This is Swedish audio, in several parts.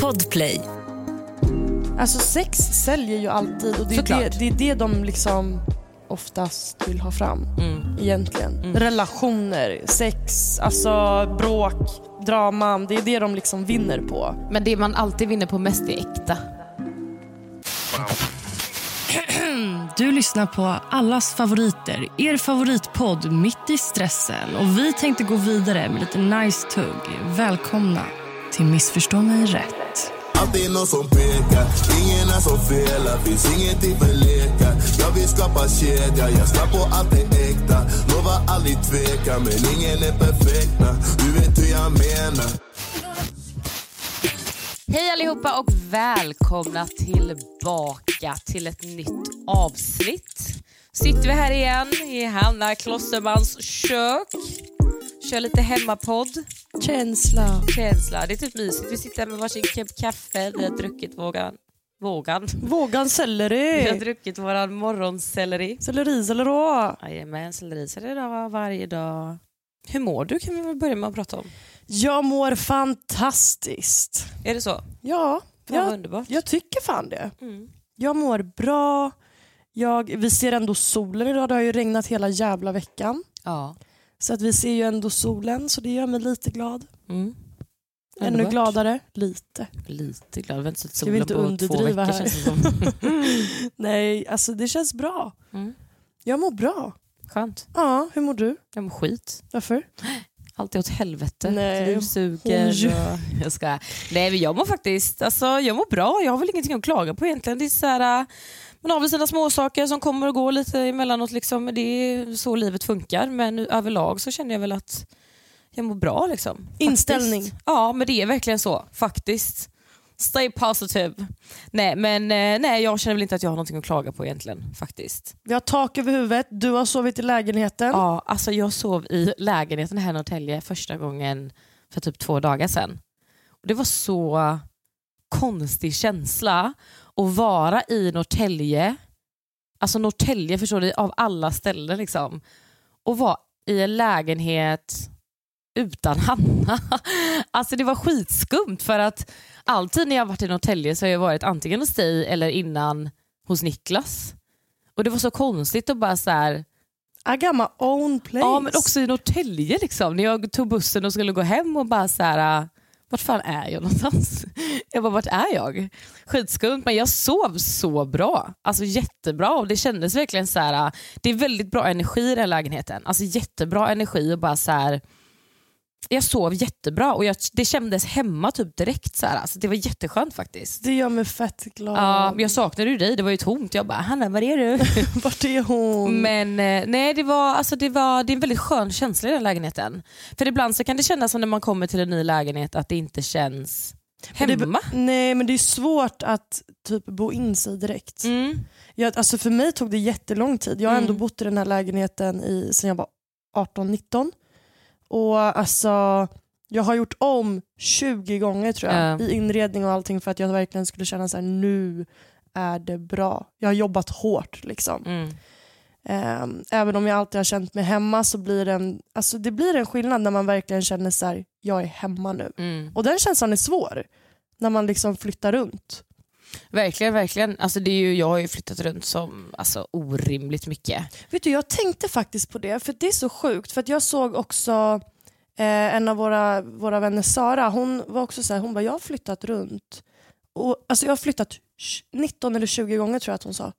Podplay. Alltså sex säljer ju alltid och det är det, det är det de liksom oftast vill ha fram Mm. egentligen. Relationer, sex, alltså bråk, draman. Det är det de liksom vinner på. Men det man alltid vinner på mest är äkta. Du lyssnar på allas favoriter, er favoritpodd Mitt i stressen. Och Vi tänkte gå vidare med lite nice tugg. Välkomna till Missförstå mig rätt. Alltid någon som pekar, ingen är som felar Finns ingenting för lekar Jag vill skapa kedja, jag ska på allt det äkta Lovar aldrig tveka, men ingen är perfekt. Du vet hur jag menar Hej allihopa och välkomna tillbaka till ett nytt avsnitt. Sitter vi här igen i Hanna Klossermans kök. Kör lite hemmapodd. Känsla. Känsla. Det är typ mysigt. Vi sitter här med varsin kopp kaffe. Vi har druckit vågan. Vågan. Vågan Vi har selleri. druckit våran morgonselleri. Selleri, selleri. Jajamän, selleriselleri idag varje dag. Hur mår du kan vi väl börja med att prata om. Jag mår fantastiskt. Är det så? Ja, Fan jag, underbart. jag tycker fan det. Mm. Jag mår bra. Jag, vi ser ändå solen idag. Det har ju regnat hela jävla veckan. Ja. Så att vi ser ju ändå solen så det gör mig lite glad. Mm. Ännu Underbart. gladare. Lite. Lite glad. Vi har inte sett Ska vi solen inte på två underdriva veckor här? känns det som. Nej, alltså det känns bra. Mm. Jag mår bra. Skönt. Ja, hur mår du? Jag mår skit. Varför? Allt är åt helvete. Nej, Liv hon suger. Och... Jag ska. Nej men jag mår faktiskt alltså, jag mår bra. Jag har väl ingenting att klaga på egentligen. Det är så här, äh, man har väl sina småsaker som kommer och går lite emellanåt. Liksom. Det är så livet funkar. Men överlag så känner jag väl att jag mår bra. Liksom. Faktiskt. Inställning. Ja men det är verkligen så. Faktiskt. Stay positive. Nej men eh, nej, jag känner väl inte att jag har någonting att klaga på egentligen. Faktiskt. Vi har tak över huvudet. Du har sovit i lägenheten. Ja, alltså jag sov i lägenheten här i Norrtälje första gången för typ två dagar sedan. Och det var så konstig känsla att vara i Norrtälje, alltså Norrtälje förstår du, av alla ställen liksom. Och vara i en lägenhet utan Hanna. Alltså det var skitskumt för att alltid när jag varit i Norrtälje så har jag varit antingen hos dig eller innan hos Niklas. Och det var så konstigt att bara så här, I got my own place. Ja men också i Norrtälje liksom. När jag tog bussen och skulle gå hem och bara så här vart fan är jag någonstans? Jag bara, vart är jag? Skitskumt men jag sov så bra. Alltså jättebra och det kändes verkligen så här. det är väldigt bra energi i den här lägenheten. Alltså jättebra energi och bara så här. Jag sov jättebra och jag, det kändes hemma typ direkt. Så här. Alltså, det var jätteskönt faktiskt. Det gör mig fett glad. Ja, men jag saknade ju dig, det var ju tomt. Jag bara, Hanna var är du? Vart är hon? Men eh, nej, det, var, alltså, det, var, det är en väldigt skön känsla i den lägenheten. För ibland så kan det kännas som när man kommer till en ny lägenhet att det inte känns Men det- hemma. Nej men det är svårt att typ bo in sig direkt. Mm. Jag, alltså för mig tog det jättelång tid. Jag har ändå Mm. bott i den här lägenheten i, sedan jag var 18-19. Och alltså, jag har gjort om 20 gånger tror jag Ja. i inredning och allting för att jag verkligen skulle känna så här: nu är det bra. Jag har jobbat hårt liksom. Mm. Ehm, även om jag alltid har känt mig hemma så blir det en, alltså det blir en skillnad när man verkligen känner så här: jag är hemma nu. Mm. Och den känslan är svår när man liksom flyttar runt. Verkligen, verkligen. Alltså, det är ju, jag har ju flyttat runt som alltså, orimligt mycket. Vet du, jag tänkte faktiskt på det, för det är så sjukt. För att jag såg också eh, en av våra, våra vänner, Sara, hon var också så här, hon bara, jag har flyttat runt. Och, alltså jag har flyttat 19 eller 20 gånger tror jag att hon sa.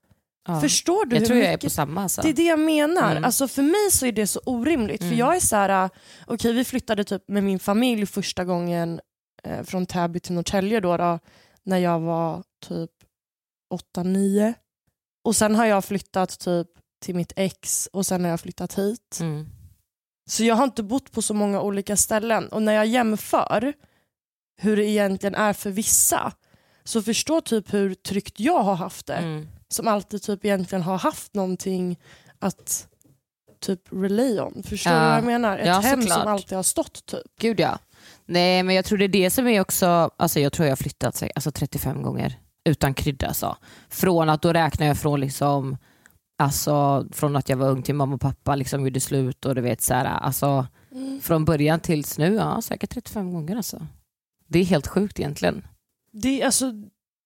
Ja. Förstår du jag hur tror jag är mycket? på samma. Alltså. Det är det jag menar. Mm. Alltså för mig så är det så orimligt. För Mm. jag är så här, okej vi flyttade typ med min familj första gången eh, från Täby till Norrtälje då, då när jag var typ 8-9. Och sen har jag flyttat typ till mitt ex och sen har jag flyttat hit. Mm. Så jag har inte bott på så många olika ställen och när jag jämför hur det egentligen är för vissa så förstår typ hur tryggt jag har haft det Mm. som alltid typ egentligen har haft någonting att typ relay on. Förstår Ja. du vad jag menar? Ett Ja, hem såklart. som alltid har stått typ. Gud ja. Nej men jag tror det är det som är också, alltså jag tror jag har flyttat alltså 35 gånger utan krydda alltså. Från att då räknar jag från liksom, alltså från att jag var ung till mamma och pappa liksom gjorde slut och du vet så här, alltså från början tills nu, ja säkert 35 gånger alltså. Det är helt sjukt egentligen. Det, alltså,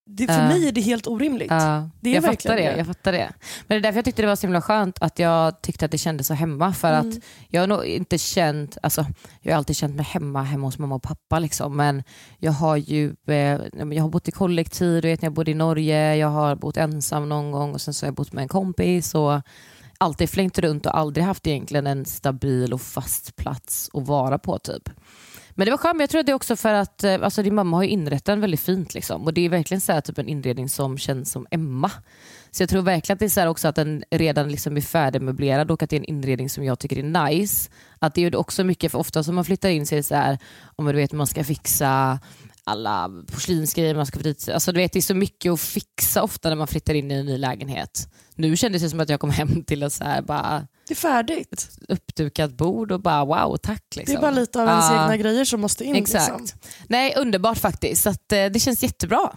det, för Ja. mig är det helt orimligt. Ja, Det är jag verkligen fattar det, det. Jag fattar det. Men det är därför jag tyckte det var så himla skönt att jag tyckte att det kändes så hemma. För Mm. att jag har nog inte känt, alltså, jag har alltid känt mig hemma hemma hos mamma och pappa. Liksom. Men jag har ju eh, jag har bott i kollektiv, du vet, när jag bodde i Norge, jag har bott ensam någon gång och sen så har jag bott med en kompis. Och alltid flängt runt och aldrig haft egentligen en stabil och fast plats att vara på. typ. Men det var skönt, jag tror att det är också för att eh, alltså, din mamma har ju inrett den väldigt fint. Liksom. Och Det är verkligen så här, typ en inredning som känns som Emma. Så jag tror verkligen att det är så här också att den redan liksom är färdigmöblerad och att det är en inredning som jag tycker är nice. Att det gör det också mycket, för ofta som man flyttar in så är det så här, om du vet man ska fixa alla porslinsgrejer, man ska få dit. Alltså, du vet, det är så mycket att fixa ofta när man flyttar in i en ny lägenhet. Nu kändes det som att jag kom hem till en så här, bara det är färdigt. uppdukat bord och bara wow, tack. Liksom. Det är bara lite av ens Ja. egna grejer som måste in. Exakt. Liksom. Nej, underbart faktiskt. Så att, eh, det känns jättebra.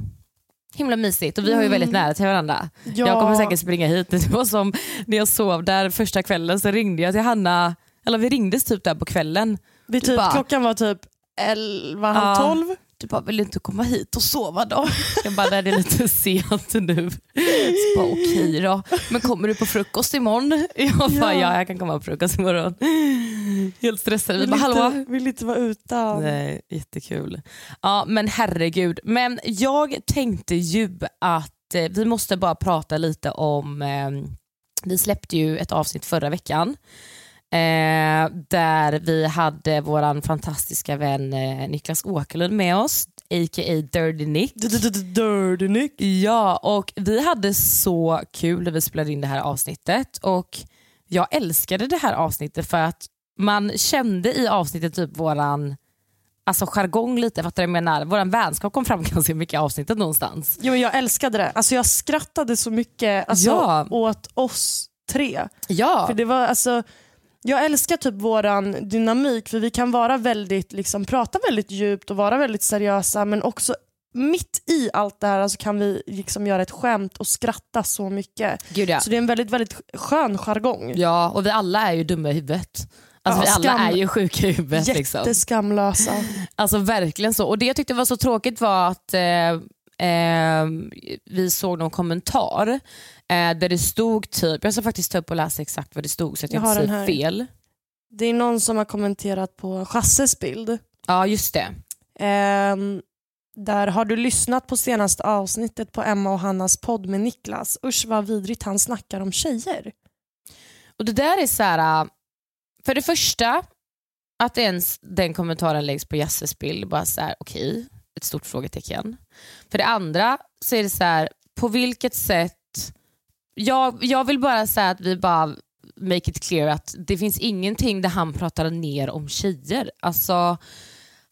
Himla mysigt och vi har ju väldigt nära till varandra. Ja. Jag kommer säkert springa hit. Det var som när jag sov där första kvällen så ringde jag till Hanna, eller vi ringdes typ där på kvällen. Vi typ, bara- klockan var typ 11, halv Ja. 12. Du bara, vill inte komma hit och sova då? Jag bara, nej det är lite sent nu. Så bara, okej då. Men kommer du på frukost imorgon? Jag bara, Ja. ja jag kan komma på frukost imorgon. Helt stressade. Vi Vill bara, hallå? vill inte vara utan. Nej, jättekul. Ja, men herregud. Men jag tänkte ju att eh, vi måste bara prata lite om, eh, vi släppte ju ett avsnitt förra veckan eh, där vi hade våran fantastiska vän eh, Niklas Åkerlund med oss, a.k.a. Dirty Nick. Dirty Nick. Ja, och vi hade så kul när vi spelade in det här avsnittet och jag älskade det här avsnittet för att man kände i avsnittet typ våran alltså jargong lite, fattar du vad jag menar? Våran vänskap kom fram ganska mycket i avsnittet någonstans. Jo, men jag älskade det. Alltså, jag skrattade så mycket alltså, Ja. åt oss tre. Ja, För det var, alltså, jag älskar typ våran dynamik för vi kan vara väldigt, liksom, prata väldigt djupt och vara väldigt seriösa men också mitt i allt det här alltså, kan vi liksom göra ett skämt och skratta så mycket. gud ja. Så det är en väldigt, väldigt skön jargong. Ja, och vi alla är ju dumma i huvudet. Alltså Ja, vi alla skam- är ju sjuka i huvudet. Liksom. Jätteskamlösa. Alltså verkligen så. Och det jag tyckte var så tråkigt var att eh, eh, vi såg någon kommentar eh, där det stod typ, jag ska faktiskt ta upp och läsa exakt vad det stod så att jag, Jag inte säger fel. Det är någon som har kommenterat på Chasses bild. Ja just det. Ehm, där har du lyssnat på senaste avsnittet på Emma och Hannas podd med Niklas. Usch vad vidrigt han snackar om tjejer. Och det där är så här, äh, för det första, att ens den kommentaren läggs på Jasses bild, bara så här, okej, ett stort frågetecken. För det andra så är det så här, på vilket sätt, jag, jag vill bara säga att vi bara make it clear att det finns ingenting där han pratar ner om tjejer. Alltså,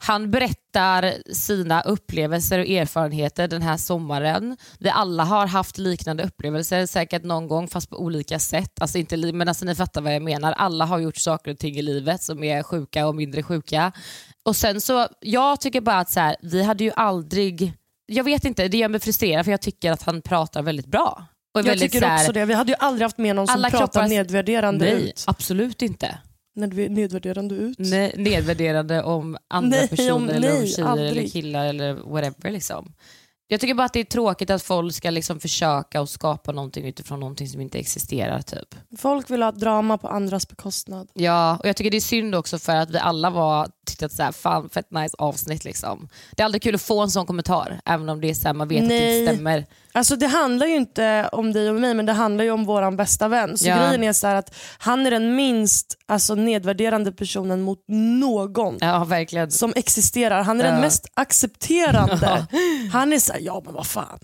han berättar sina upplevelser och erfarenheter den här sommaren. Vi alla har haft liknande upplevelser, säkert någon gång fast på olika sätt. Alltså inte, men alltså, ni fattar vad jag menar. Alla har gjort saker och ting i livet som är sjuka och mindre sjuka. Och sen så, Jag tycker bara att så här, vi hade ju aldrig... Jag vet inte, det gör mig frustrerad för jag tycker att han pratar väldigt bra. Och Jag tycker här, också det. Vi hade ju aldrig haft med någon som pratar kroppar- nedvärderande Nej, ut. absolut inte. Nedv- nedvärderande ut. Nej, nedvärderande om andra Nej, personer om- eller om nej, tjejer eller aldrig. killar eller whatever. Liksom. Jag tycker bara att det är tråkigt att folk ska liksom försöka och skapa någonting utifrån någonting som inte existerar. Typ. Folk vill ha drama på andras bekostnad. Ja, och jag tycker det är synd också för att vi alla var tyckte att så här, fan fett nice avsnitt. Liksom. Det är aldrig kul att få en sån kommentar, även om det är så här, man vet att det Nej. inte stämmer. Alltså det handlar ju inte om dig och mig men det handlar ju om våran bästa vän. Så Ja. grejen är så att han är den minst alltså, nedvärderande personen mot någon Ja, verkligen. som existerar. Han är Ja. den mest accepterande. Han är så här, ja men vad fan.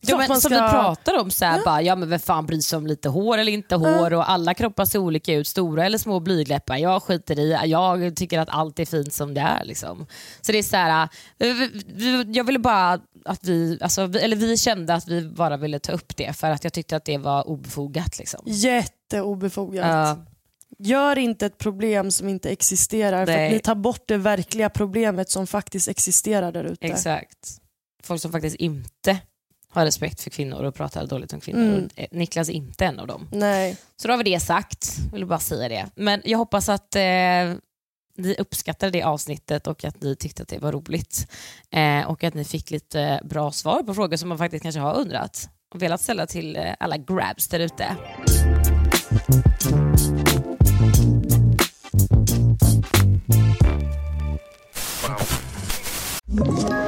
Ja, Klart men, man Som ska- vi pratar om, så här, bara, ja, men vem fan bryr sig om lite hår eller inte hår och alla kroppar ser olika ut, stora eller små blygdläppar. Jag skiter i, jag tycker att allt är fint som det är. Liksom. Så det är så här, eh, jag ville bara att vi, alltså, vi, eller vi kände att vi bara ville ta upp det för att jag tyckte att det var obefogat. Liksom. Jätteobefogat. Ja. Gör inte ett problem som inte existerar för Nej. att ni tar bort det verkliga problemet som faktiskt existerar där ute. Exakt. Folk som faktiskt inte har respekt för kvinnor och pratar dåligt om kvinnor. Mm. Eh, Niklas är inte en av dem. Nej. Så då har vi det sagt, vill bara säga det. Men jag hoppas att eh, ni uppskattade det avsnittet och att ni tyckte att det var roligt. Eh, och att ni fick lite bra svar på frågor som man faktiskt kanske har undrat och velat ställa till eh, alla grabs där ute. Ett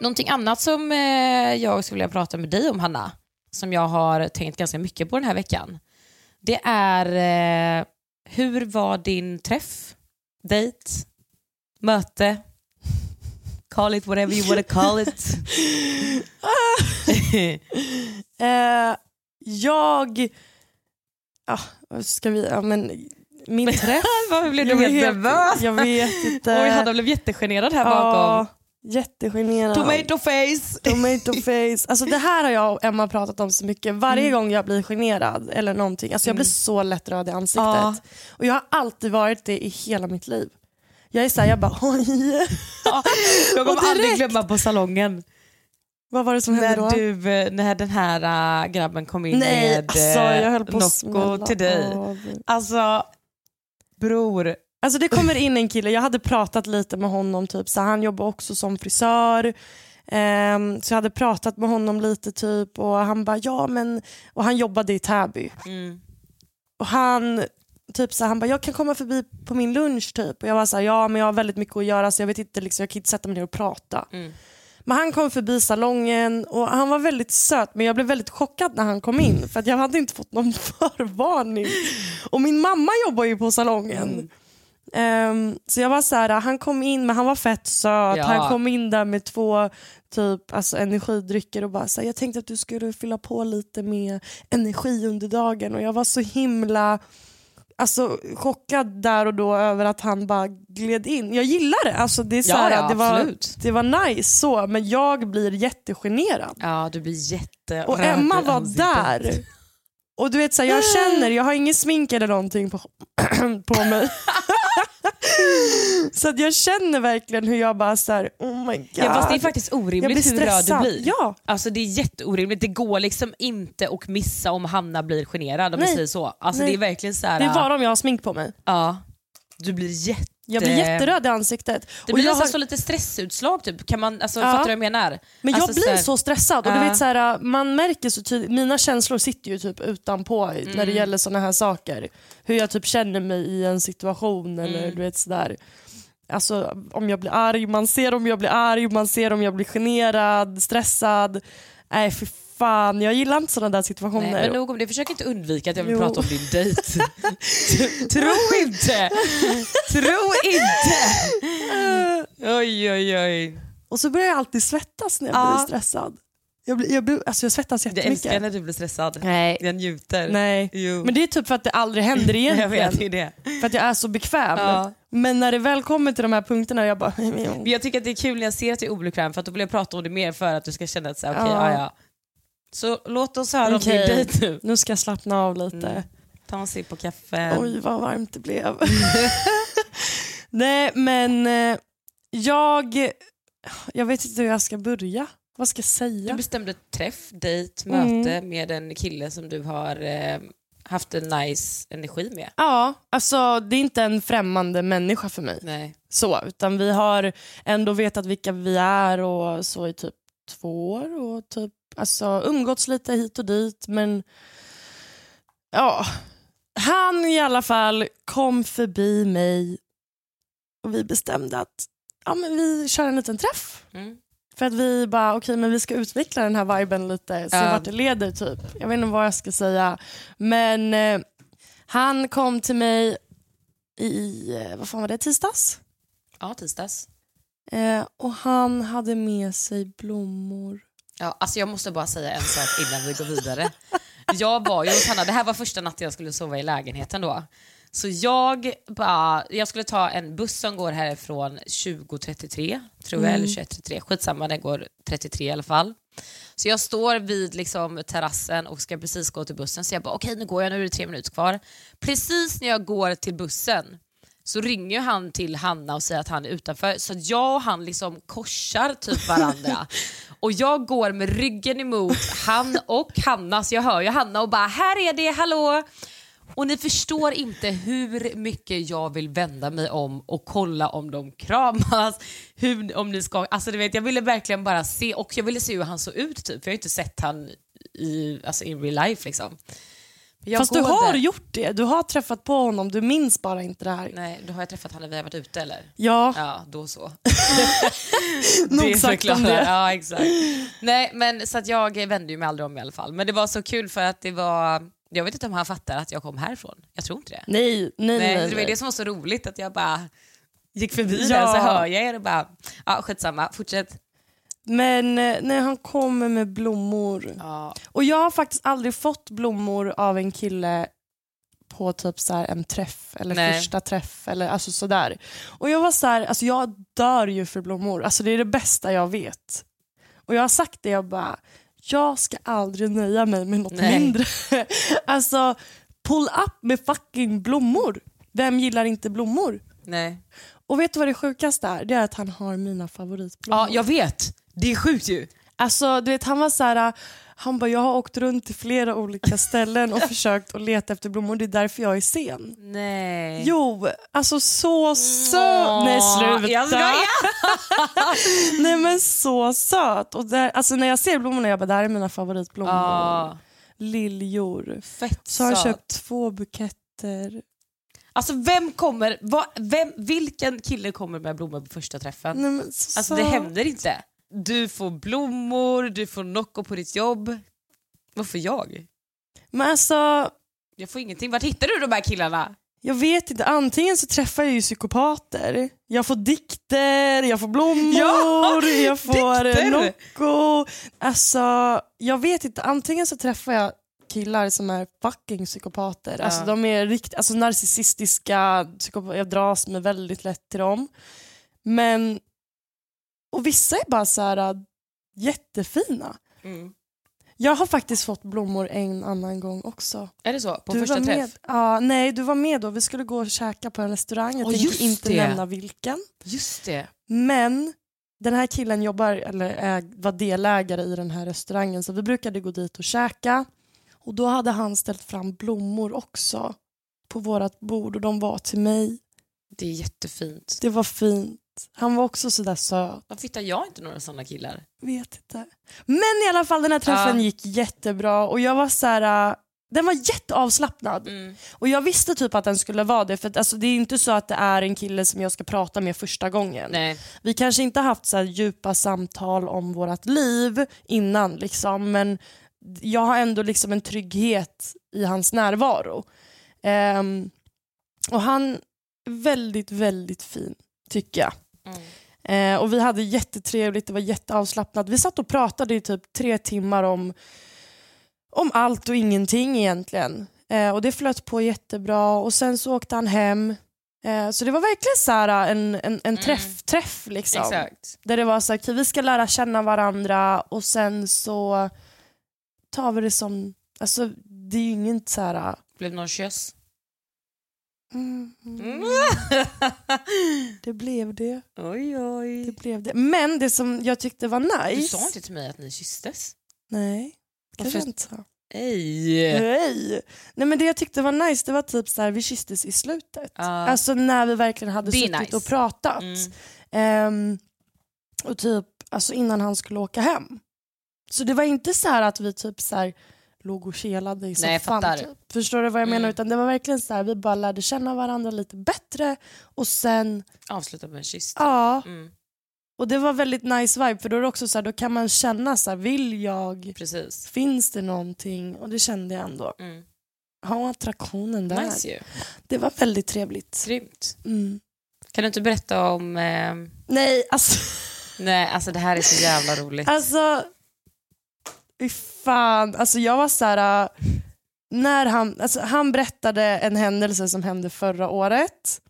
Någonting annat som eh, jag skulle vilja prata med dig om, Hanna, som jag har tänkt ganska mycket på den här veckan, det är eh, hur var din träff, dejt, möte, call it whatever you wanna call it. uh, jag... Ah, ja, ska vi... Ja, men, min träff... Varför blev du jag, helt nervös? jag vet inte. Oj, Hanna blev jättegenerad här ja, bakom. Jättegenerad. Tomato face! Tomato face. Alltså det här har jag och Emma pratat om så mycket. Varje Mm. gång jag blir generad eller någonting, alltså jag blir så lätt röd i ansiktet. Ja. Och jag har alltid varit det i hela mitt liv. Jag är såhär, jag bara oj. Jag kommer direkt- aldrig glömma på salongen Vad var det som hände då? när, du, eh, när den här äh, grabben kom in Nej, med alltså jag höll på att Nocco till dig. av. Alltså, bror. Alltså det kommer in en kille, jag hade pratat lite med honom, typ, så han jobbar också som frisör. Ehm, så jag hade pratat med honom lite typ och han bara ja men, och han jobbade i Täby. Mm. Och han typ så han bara jag kan komma förbi på min lunch typ. Och jag var så ja men jag har väldigt mycket att göra så jag vet inte, liksom, jag kan inte sätta mig ner och prata. Mm. Men han kom förbi salongen och han var väldigt söt men jag blev väldigt chockad när han kom in för att jag hade inte fått någon förvarning. Och min mamma jobbar ju på salongen. Ehm, så jag var så här, han kom in men han var fett söt. Ja. Han kom in där med två typ alltså energidrycker och bara så här, jag tänkte att du skulle fylla på lite med energi under dagen och jag var så himla alltså, chockad där och då över att han bara gled in. Jag gillar det, alltså, det, är så Ja, här, ja, det, var, det var nice så men jag blir jättegenerad. Ja, du blir jätte Och Emma var där. Och du vet så här, jag känner, jag har ingen smink eller någonting på, på mig. så jag känner verkligen hur jag bara så här, oh my god. Ja, fast det är faktiskt orimligt hur röd du blir. Ja, Alltså det är jätteorimligt. Det går liksom inte att missa om Hanna blir generad om Nej. vi säger så. Alltså Nej. det är verkligen så här. det är bara om jag har smink på mig. Ja. Du blir jätte... Jag blir jätteröd i ansiktet. Det Och blir jag nästan har- så lite stressutslag typ. Kan man, alltså, Ja. Fattar du vad jag menar? Men jag Alltså, blir så här- så stressad och du Ja. vet så här, man märker så tydligt, mina känslor sitter ju typ utanpå när Mm. det gäller såna här saker. Hur jag typ känner mig i en situation eller Mm. du vet sådär. Alltså om jag blir arg, man ser om jag blir arg, man ser om jag blir generad, stressad. Nej för fan, jag gillar inte sådana där situationer. Nej, men nog om det. Försök inte undvika att jag vill Jo. prata om din dejt. Tro inte! Tro inte! Oj, oj, oj. Och så börjar jag alltid svettas när jag Ja. blir stressad. Jag, blir, jag, blir, alltså jag svettas Jag älskar jättemycket. när du blir stressad. Nej. Jag njuter. Nej. Jo. Men det är typ för att det aldrig händer egentligen. jag vet, det det. För att jag är så bekväm. Ja. Men när det väl kommer till de här punkterna, jag bara... Jag tycker att det är kul när jag ser att du är obekväm för att då vill jag prata om det mer för att du ska känna att så okej, Ja. ja. ja. Så låt oss höra Okej. om din dejt nu. Nu ska jag slappna av lite. Mm. Ta en sipp på kaffe. Oj, vad varmt det blev. Nej, men eh, jag... Jag vet inte hur jag ska börja. Vad ska jag Du säga? bestämde träff, dejt, Mm. möte med en kille som du har eh, haft en nice energi med. Ja, alltså det är inte en främmande människa för mig. Nej. Så, utan vi har ändå vetat vilka vi är och så i typ två år och typ alltså umgåtts lite hit och dit men ja, han i alla fall kom förbi mig och vi bestämde att ja, men vi kör en liten träff. Mm. För att vi bara, okej men vi ska utveckla den här viben lite, se Ja. vart det leder typ. Jag vet inte vad jag ska säga. Men eh, han kom till mig i, eh, vad fan var det, tisdags? Ja, tisdags. Eh, och han hade med sig blommor. Ja, alltså jag måste bara säga en sak innan vi går vidare. jag var ju hos Hanna, det här var första natten jag skulle sova i lägenheten då. Så jag bara, jag skulle ta en buss som går härifrån 20.33 tror jag, eller 21.33, skitsamma den går 33 i alla fall. Så jag står vid liksom, terrassen och ska precis gå till bussen så jag bara okej nu går jag, nu är det tre minuter kvar. Precis när jag går till bussen så ringer han till Hanna och säger att han är utanför så jag och han liksom korsar typ varandra. och jag går med ryggen emot han och Hanna så jag hör ju Hanna och bara här är det, hallå! Och ni förstår inte hur mycket jag vill vända mig om och kolla om de kramas. Hur, om ni ska, alltså du vet, jag ville verkligen bara se, och jag ville se hur han såg ut typ, för jag har inte sett han i, alltså in real life liksom. Jag Fast du har där- gjort det, du har träffat på honom, du minns bara inte det här. Nej, då har jag träffat honom när vi har varit ute eller? Ja, Ja, då så. nog sagt om det. Ja, exakt. Nej, men så att jag vände ju mig aldrig om i alla fall. Men det var så kul för att det var, jag vet inte om han fattar att jag kom härifrån. Jag tror inte det. Nej, nej, Nej, nej. det var det som var så roligt att jag bara gick förbi Ja. där så hör jag er och bara, ja skitsamma, fortsätt. Men eh, när han kommer med blommor. Ja. Och jag har faktiskt aldrig fått blommor av en kille på typ så en träff eller Nej. första träff eller alltså sådär. Och jag var så här, alltså jag dör ju för blommor, alltså det är det bästa jag vet. Och jag har sagt det, jag bara, jag ska aldrig nöja mig med något Nej. mindre. alltså pull up med fucking blommor. Vem gillar inte blommor? Nej. Och vet du vad det sjukaste är? Det är att han har mina favoritblommor. Ja, jag vet. Det är sjukt ju. Alltså du vet han var så här, han bara jag har åkt runt till flera olika ställen och försökt att leta efter blommor, det är därför jag är sen. Nej. Jo, alltså så söt. Nej sluta. Jag skojar. Nej men så söt. Och där, alltså, när jag ser blommorna jag bara det här är mina favoritblommor. Ja, Liljor. fett Så har jag köpt två buketter. Alltså vem kommer, vad, vem, vilken kille kommer med blommor på första träffen? Nej, men så Alltså det händer inte. Du får blommor, du får Nocco på ditt jobb. Varför jag? Men alltså Jag får ingenting. Vart hittar du de här killarna? Jag vet inte, antingen så träffar jag ju psykopater, jag får dikter, jag får blommor, Ja, jag får dikter. Nocco. Alltså, jag vet inte, antingen så träffar jag killar som är fucking psykopater. Alltså, Ja. de är rikt, alltså, narcissistiska, jag dras med väldigt lätt till dem. Men, och vissa är bara så här äh, jättefina. Mm. Jag har faktiskt fått blommor en annan gång också. Är det så? På du första var träff? med, ja, nej, du var med då. Vi skulle gå och käka på en restaurang. Jag Åh, tänker inte det. nämna vilken. Just det. Men den här killen jobbar, eller är, var delägare i den här restaurangen så vi brukade gå dit och käka. Och då hade han ställt fram blommor också på vårt bord och de var till mig. Det är jättefint. Det var fint. Han var också sådär söt. Varför hittar jag inte några sådana killar? Vet inte. Men i alla fall den här träffen Ja. gick jättebra och jag var så här. äh, den var jätteavslappnad. Mm. Och jag visste typ att den skulle vara det för att, alltså, det är inte så att det är en kille som jag ska prata med första gången. Nej. Vi kanske inte haft så djupa samtal om vårt liv innan liksom men jag har ändå liksom en trygghet i hans närvaro. Ehm, och han väldigt, väldigt fin tycker jag. Mm. Eh, och vi hade jättetrevligt, det var jätteavslappnat. Vi satt och pratade i typ tre timmar om, om allt och ingenting egentligen. Eh, och det flöt på jättebra och sen så åkte han hem. Eh, så det var verkligen så här en, en, en träff, träff liksom. Exakt. Där det var så här, okej, vi ska lära känna varandra och sen så tar vi det som, alltså det är ju inget så här... Blev det någon kyss? Mm, Mm. det blev det. oj Det oj. blev det. Men det som jag tyckte var nice... Du sa inte till mig att ni kysstes? Nej, kanske Varför- inte sa. Ej. Nej. Nej men det jag tyckte var nice det var typ så här, vi kysstes i slutet. Ja. Alltså när vi verkligen hade Det suttit nice. och pratat. Mm. Ehm, och typ alltså innan han skulle åka hem. Så det var inte så här att vi typ så här låg och kelade i soffan. Typ. Förstår du vad jag menar? Mm. Utan det var verkligen så här, vi bara lärde känna varandra lite bättre och sen, Avsluta med en kyss. ja. Mm. Och det var väldigt nice vibe för då är också så här, då kan man känna så här, vill jag, Precis. finns det någonting? Och det kände jag ändå. Mm. Ha attraktionen där. Nice ju. Det var väldigt trevligt. Grymt. Mm. Kan du inte berätta om... Eh... Nej, alltså, Nej, alltså det här är så jävla roligt. alltså fy fan. Alltså jag var så här, äh, när han, alltså, han berättade en händelse som hände förra året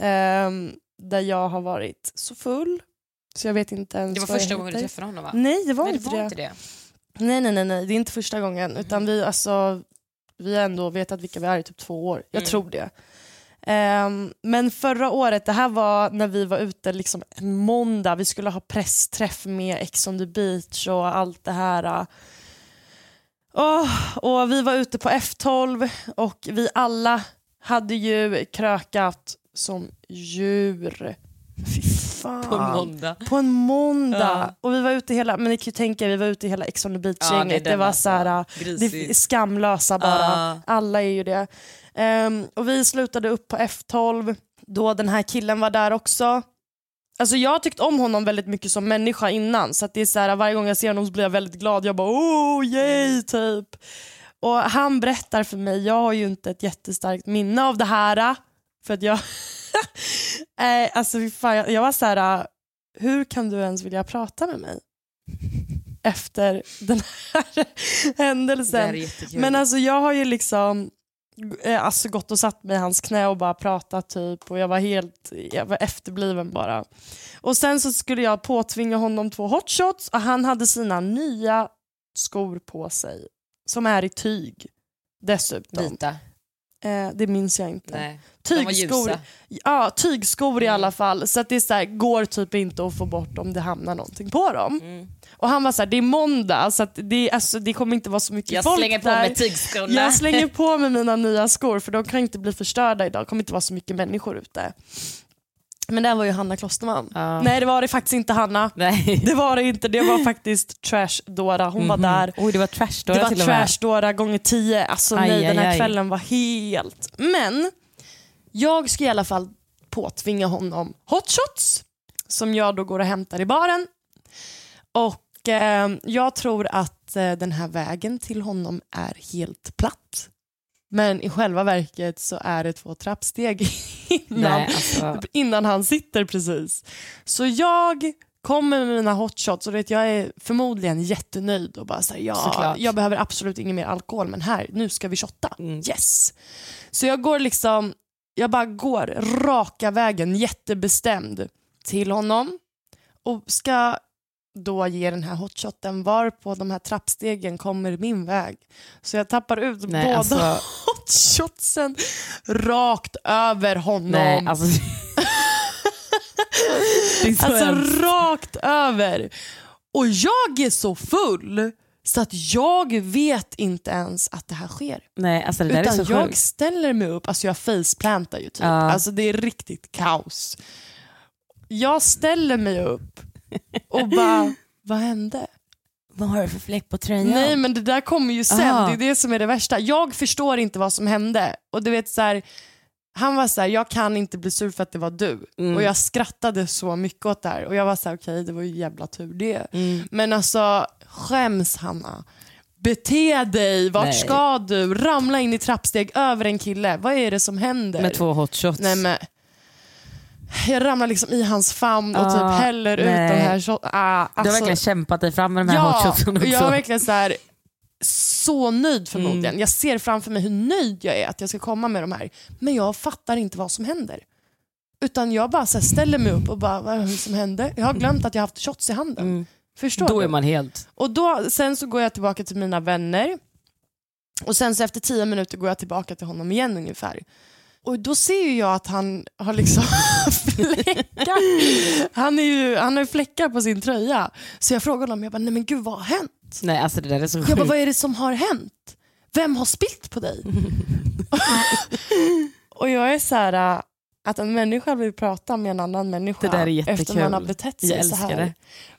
ehm, där jag har varit så full så jag vet inte ens Det var första gången du träffade honom va? Nej det var, Nej, det inte, var det. inte det. Nej, nej, nej, nej, det är inte första gången. Utan vi, alltså, vi har ändå vetat vilka vi är i typ två år. Jag Mm. tror det. Um, men förra året, det här var när vi var ute liksom en måndag. Vi skulle ha pressträff med Ex on the beach och allt det här. Oh, och vi var ute på F12 och vi alla hade ju krökat som djur. Fy fan. På måndag. På en måndag. Ja. Och vi var ute hela, men ni kan ju tänka vi var ute hela Ex on the Ja, beach-gänget. det är det, den var alltså. så här, det är skamlösa bara. Ja. Alla är ju det. Ehm, och vi slutade upp på F12 då den här killen var där också. Alltså jag har tyckt om honom väldigt mycket som människa innan så att det är så här, varje gång jag ser honom så blir jag väldigt glad. Jag bara oh yay typ. Och han berättar för mig, jag har ju inte ett jättestarkt minne av det här. För att jag, eh, alltså fan, jag, jag var så här, hur kan du ens vilja prata med mig? Efter den här händelsen. Men alltså jag har ju liksom eh, alltså gått och satt mig i hans knä och bara pratat typ och jag var helt jag var efterbliven bara. Och sen så skulle jag påtvinga honom två hotshots och han hade sina nya skor på sig som är i tyg dessutom. Vita? Eh, det minns jag inte. Nej. Tygskor, ja, tygskor i Mm. alla fall. Så att det är så här, går typ inte att få bort om det hamnar någonting på dem. Mm. Och han var så här, det är måndag så det, alltså, det kommer inte vara så mycket Jag folk slänger på där. mig tygskorna. Jag slänger på mig mina nya skor för de kan inte bli förstörda idag. Det kommer inte vara så mycket människor ute. Men det var ju Hanna Klosterman. Ja. Nej det var det faktiskt inte Hanna. Nej. Det var det inte, det var faktiskt Trash-Dora. Hon var där. Oj, det var trash då Det var. Trash-Dora gånger tio. Alltså Aj, nej, den aj, här aj. kvällen var helt... Men jag ska i alla fall påtvinga honom hotshots som jag då går och hämtar i baren. Och eh, jag tror att eh, den här vägen till honom är helt platt. Men i själva verket så är det två trappsteg innan, Nej, alltså. innan han sitter precis. Så jag kommer med mina hotshots och vet, jag är förmodligen jättenöjd och bara säger ja, Såklart. jag behöver absolut ingen mer alkohol men här, nu ska vi shotta. Mm. Yes. Så jag går liksom, jag bara går raka vägen jättebestämd till honom och ska då ge den här hotshoten var på de här trappstegen kommer min väg. Så jag tappar ut Nej, båda alltså, hotshotsen rakt över honom. nej, alltså. Alltså rakt över. Och jag är så full så att jag vet inte ens att det här sker. nej, alltså det Utan jag sjukt. ställer mig upp, alltså jag faceplantar ju typ. Ja. Alltså det är riktigt kaos. Jag ställer mig upp och bara, vad hände? Vad har du för fläck på tröjan? Nej men det där kommer ju sen, Aha. det är det som är det värsta. Jag förstår inte vad som hände. Och du vet så här, Han var så här, jag kan inte bli sur för att det var du. Mm. Och jag skrattade så mycket åt det här. Och jag var så här, okej det var ju jävla tur det. Mm. Men alltså skäms Hanna. Bete dig, vart Nej. ska du? Ramla in i trappsteg över en kille. Vad är det som händer? Med två hotshots. Nej, men, jag ramlar liksom i hans famn och Ah, typ häller ut nej. den här shot. Ah, Du har alltså- verkligen kämpat dig fram med de här ja, hotshotsen och också. jag är verkligen så här, så nöjd förmodligen. Mm. Jag ser framför mig hur nöjd jag är att jag ska komma med de här. Men jag fattar inte vad som händer. Utan jag bara så här, ställer mig upp och bara, vad är det som hände? Jag har glömt att jag har haft shots i handen. Mm. Förstår Då du? är man helt... Och då, sen så går jag tillbaka till mina vänner. Och sen så efter tio minuter går jag tillbaka till honom igen ungefär. Och då ser ju jag att han har liksom fläckar. Han, är ju, han har ju fläckar på sin tröja. Så jag frågar honom, jag bara, nej men gud vad har hänt? Nej alltså det där är så Jag bara, vad är det som har hänt? Vem har spilt på dig? och jag är så här, äh, att en människa vill prata med en annan människa efter man har betett sig Jag så här. det.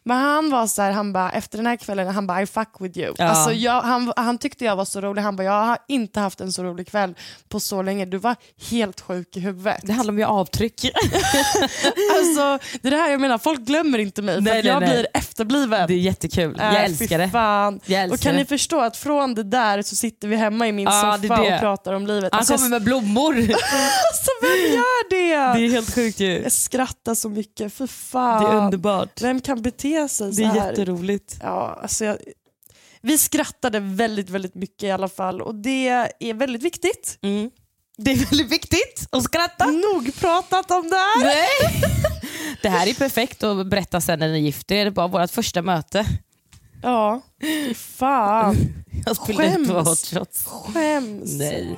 Men han var så här, han bara, efter den här kvällen, han bara I fuck with you. Ja. Alltså jag, han, han tyckte jag var så rolig, han bara jag har inte haft en så rolig kväll på så länge, du var helt sjuk i huvudet. Det handlar om ju avtryck. Alltså, det är det här jag menar, folk glömmer inte mig för Nej, jag nej. blir efterbliven. Det är jättekul. Äh, Jag älskar fy det. Fan. Jag Och älskar kan ni det. förstå att från det där så sitter vi hemma i min det är soffa det. och pratar om livet. Han Alltså, kommer med blommor. alltså vem gör det? Det är helt sjukt ju. Jag skrattar så mycket, för fan. Det är underbart. Vem kan bete sig så Det är här? jätteroligt. Ja, alltså jag, Vi skrattade väldigt, väldigt mycket i alla fall och det är väldigt viktigt. Mm. Det är väldigt viktigt att skratta. Nog pratat om det här. Nej. Det här är perfekt att berätta sen när ni gifter er. Det var vårt första möte. Ja, fan. Jag Skäms. shots. Skäms. Nej.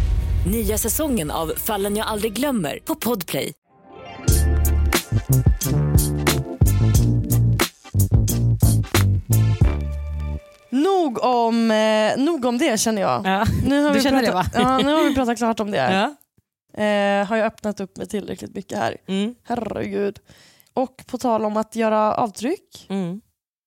Nya säsongen av Fallen jag aldrig glömmer på Podplay. Nog, om, eh, nog om det känner jag. Ja. Nu har, Du vi känner det, pratat, va? ja, nu har vi pratat klart om det. Ja. Eh, har jag öppnat upp mig tillräckligt mycket här. Mm. Herregud. Och på tal om att göra avtryck. Mm.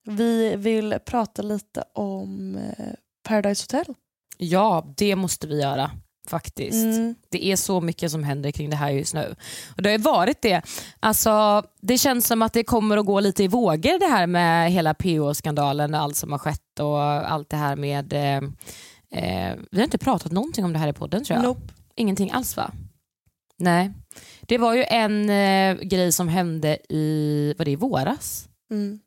Vi vill prata lite om eh, Paradise Hotel. ja, det måste vi göra faktiskt. Mm. Det är så mycket som händer kring det här just nu. Och Det har varit det. Alltså, det känns som att det kommer att gå lite i vågor det här med hela PO-skandalen, allt som har skett och allt det här med... Eh, eh, vi har inte pratat någonting om det här i podden tror jag. Nope. Ingenting alls va? Nej. Det var ju en eh, grej som hände i, var det i våras? Mm.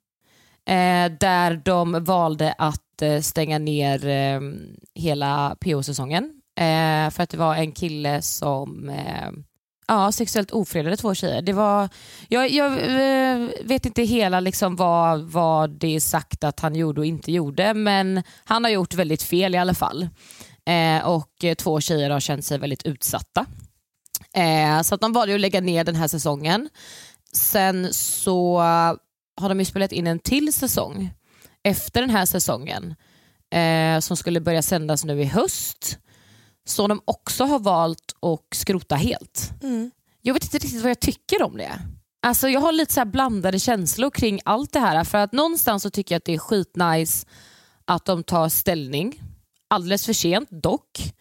Eh, där de valde att eh, stänga ner hela PO-säsongen. Eh, för att det var en kille som eh, ja, sexuellt ofredade två tjejer. Det var, jag jag eh, vet inte hela liksom vad, vad det är sagt att han gjorde och inte gjorde men han har gjort väldigt fel i alla fall. Eh, och eh, två tjejer har känt sig väldigt utsatta. Eh, så att de valde att lägga ner den här säsongen. Sen så har de ju spelat in en till säsong efter den här säsongen eh, som skulle börja sändas nu i höst. Som de också har valt att skrota helt. Mm. Jag vet inte riktigt vad jag tycker om det. Alltså jag har lite så blandade känslor kring allt det här. För att någonstans så tycker jag att det är skitnice att de tar ställning. Alldeles för sent dock.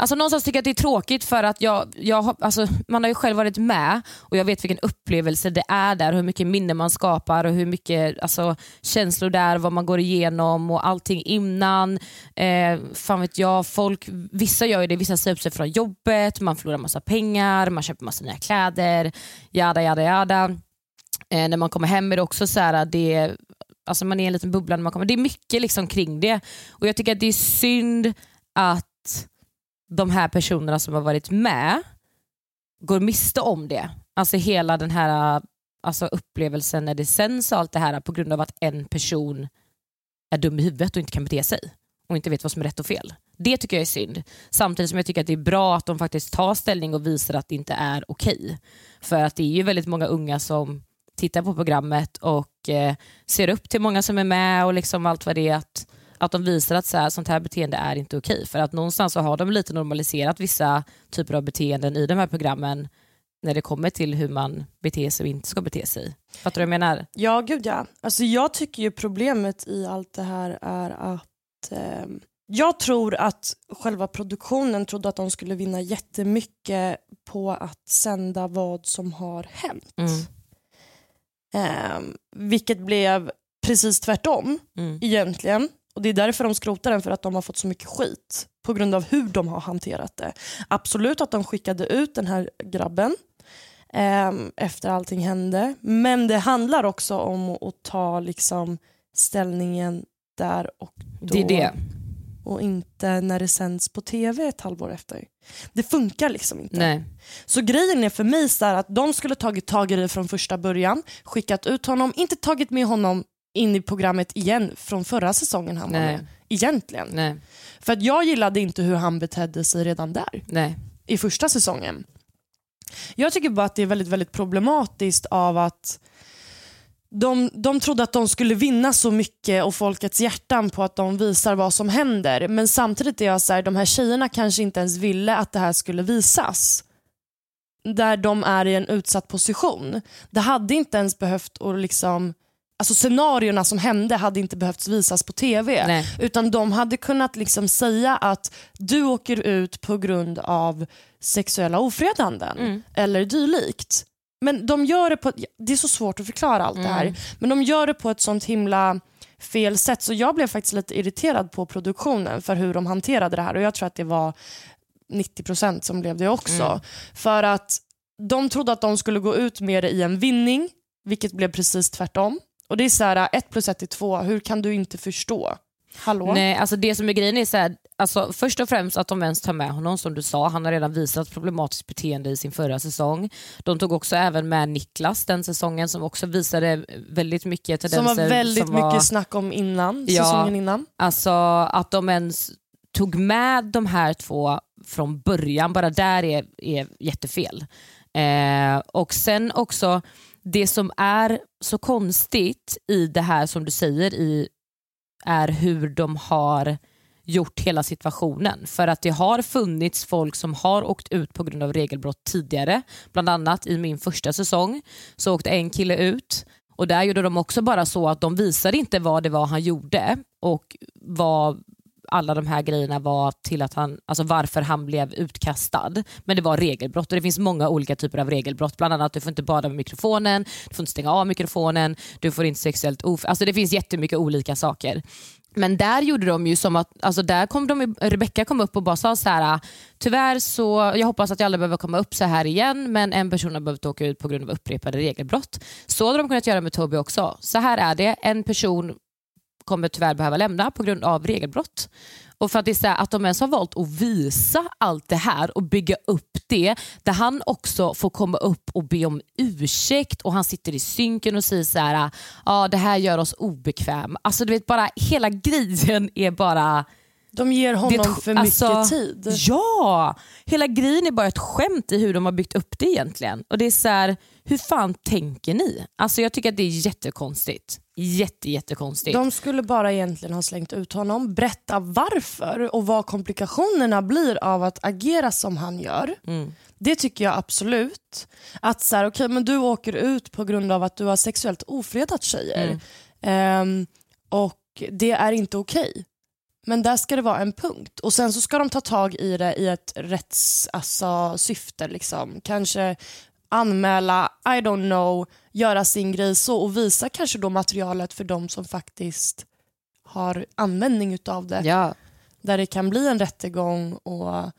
Alltså någonstans tycker jag att det är tråkigt för att jag, jag, alltså, man har ju själv varit med och jag vet vilken upplevelse det är där, hur mycket minne man skapar och hur mycket alltså, känslor det är, vad man går igenom och allting innan. Eh, fan vet jag, folk, vissa gör ju det, vissa säger upp sig från jobbet, man förlorar massa pengar, man köper massa nya kläder, jada jada jada. Eh, när man kommer hem är det också så här, det, alltså man är i en liten bubbla när man kommer. Det är mycket liksom kring det och jag tycker att det är synd att de här personerna som har varit med går miste om det. Alltså hela den här alltså upplevelsen när det sänds och allt det här på grund av att en person är dum i huvudet och inte kan bete sig och inte vet vad som är rätt och fel. Det tycker jag är synd. Samtidigt som jag tycker att det är bra att de faktiskt tar ställning och visar att det inte är okej. För att det är ju väldigt många unga som tittar på programmet och eh, ser upp till många som är med och liksom allt vad det är att, att de visar att så här, sånt här beteende är inte okej. För att någonstans så har de lite normaliserat vissa typer av beteenden i de här programmen när det kommer till hur man beter sig och inte ska bete sig. Fattar du vad jag menar? Ja, gud ja. Alltså, jag tycker ju problemet i allt det här är att eh, jag tror att själva produktionen trodde att de skulle vinna jättemycket på att sända vad som har hänt. Mm. Eh, vilket blev precis tvärtom Mm. egentligen. Och Det är därför de skrotar den, för att de har fått så mycket skit på grund av hur de har hanterat det. Absolut att de skickade ut den här grabben eh, efter allting hände. Men det handlar också om att ta liksom ställningen där och då. Det är det. Och inte när det sänds på tv ett halvår efter. Det funkar liksom inte. Nej. Så grejen är för mig så att de skulle tagit tag i det från första början, skickat ut honom, inte tagit med honom in i programmet igen från förra säsongen han var Nej. med. Egentligen. Nej. För att jag gillade inte hur han betedde sig redan där Nej. i första säsongen. Jag tycker bara att det är väldigt, väldigt problematiskt av att de, de trodde att de skulle vinna så mycket och folkets hjärtan på att de visar vad som händer. Men samtidigt är jag så här, de här tjejerna kanske inte ens ville att det här skulle visas. där de är i en utsatt position. Det hade inte ens behövt att liksom Alltså scenarierna som hände hade inte behövt visas på TV. Nej. Utan de hade kunnat liksom säga att du åker ut på grund av sexuella ofredanden Mm. eller dylikt. Men de gör det på det är så svårt att förklara allt det här, Mm. men de gör det på ett sånt himla fel sätt så jag blev faktiskt lite irriterad på produktionen för hur de hanterade det här och jag tror att det var 90% som blev det också. Mm. För att de trodde att de skulle gå ut med det i en vinning, vilket blev precis tvärtom. Och det är så här, ett plus ett är två, hur kan du inte förstå? Hallå? Nej, alltså det som är grejen är så här, alltså först och främst att de ens tar med honom som du sa. Han har redan visat problematiskt beteende i sin förra säsong. De tog också även med Niklas den säsongen som också visade väldigt mycket tendenser. som var väldigt som mycket var- snack om innan, Ja. säsongen innan. Alltså att de ens tog med de här två från början, bara där är, är jättefel. Eh, och sen också, det som är så konstigt i det här som du säger i, är hur de har gjort hela situationen. För att det har funnits folk som har åkt ut på grund av regelbrott tidigare. Bland annat i min första säsong så åkte en kille ut och där gjorde de också bara så att de visade inte vad det var han gjorde och vad alla de här grejerna var till att han, alltså varför han blev utkastad. Men det var regelbrott och det finns många olika typer av regelbrott. Bland annat du får inte bada med mikrofonen, du får inte stänga av mikrofonen, du får inte sexuellt of... Alltså det finns jättemycket olika saker. Men där gjorde de ju som att, alltså där kom de, Rebecca kom upp och bara sa så här, tyvärr så, jag hoppas att jag aldrig behöver komma upp så här igen men en person har behövt åka ut på grund av upprepade regelbrott. Så hade de kunnat göra med Toby också. Så här är det, en person kommer tyvärr behöva lämna på grund av regelbrott. Och för att, det är så här, att de ens har valt att visa allt det här och bygga upp det, där han också får komma upp och be om ursäkt och han sitter i synken och säger så här, ja det här gör oss obekväm. Alltså du vet bara hela grejen är bara de ger honom det för mycket alltså, tid. Ja! Hela grejen är bara ett skämt i hur de har byggt upp det egentligen. Och det är så här, hur fan tänker ni? Alltså jag tycker att det är jättekonstigt. Jätte, jättekonstigt. De skulle bara egentligen ha slängt ut honom, berätta varför och vad komplikationerna blir av att agera som han gör. Mm. Det tycker jag absolut. Att så här, okay, men du åker ut på grund av att du har sexuellt ofredat tjejer. Mm. Ehm, och det är inte okej. Men där ska det vara en punkt. Och sen så ska de ta tag i det i ett rätts, alltså, syfte. Liksom. Kanske anmäla, I don't know, göra sin grej så och visa kanske då materialet för de som faktiskt har användning utav det. Ja. Där det kan bli en rättegång och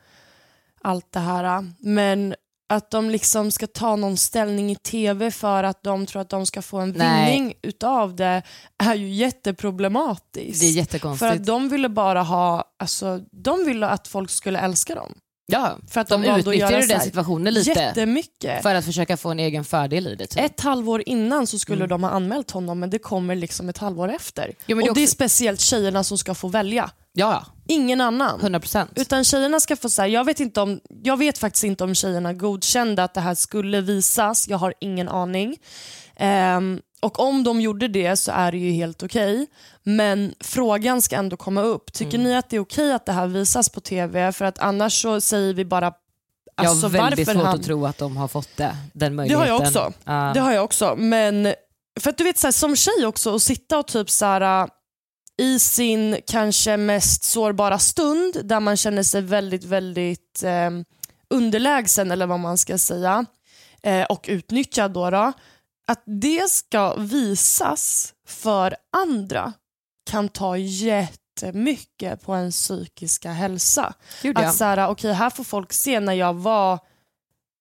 allt det här. Men att de liksom ska ta någon ställning i tv för att de tror att de ska få en Nej. vinning utav det är ju jätteproblematiskt. Det är jättekonstigt. För att de ville bara ha, alltså, de ville att folk skulle älska dem. ja, För att de, de, så den situationen lite Jättemycket. för att försöka få en egen fördel i det. Typ. Ett halvår innan så skulle Mm. de ha anmält honom men det kommer liksom ett halvår efter. Jo, men det är och det är också- speciellt tjejerna som ska få välja. Ja, Ingen annan. 100 procent. Utan tjejerna ska få säga, jag vet, inte om, jag vet faktiskt inte om tjejerna godkände att det här skulle visas, jag har ingen aning. Ehm, och om de gjorde det så är det ju helt okej. Men frågan ska ändå komma upp. Tycker Mm. ni att det är okej att det här visas på TV? För att annars så säger vi bara Jag alltså, har väldigt varför svårt han... att tro att de har fått det, den Det möjligheten. har jag också. Ja. Det har jag också. Men för att du vet så här, som tjej också att sitta och typ så här, i sin kanske mest sårbara stund där man känner sig väldigt, väldigt eh, underlägsen eller vad man ska säga eh, och utnyttjad då, då. Att det ska visas för andra kan ta jättemycket på ens psykiska hälsa. Gud, ja. Att så här, okej, här får folk se när jag var,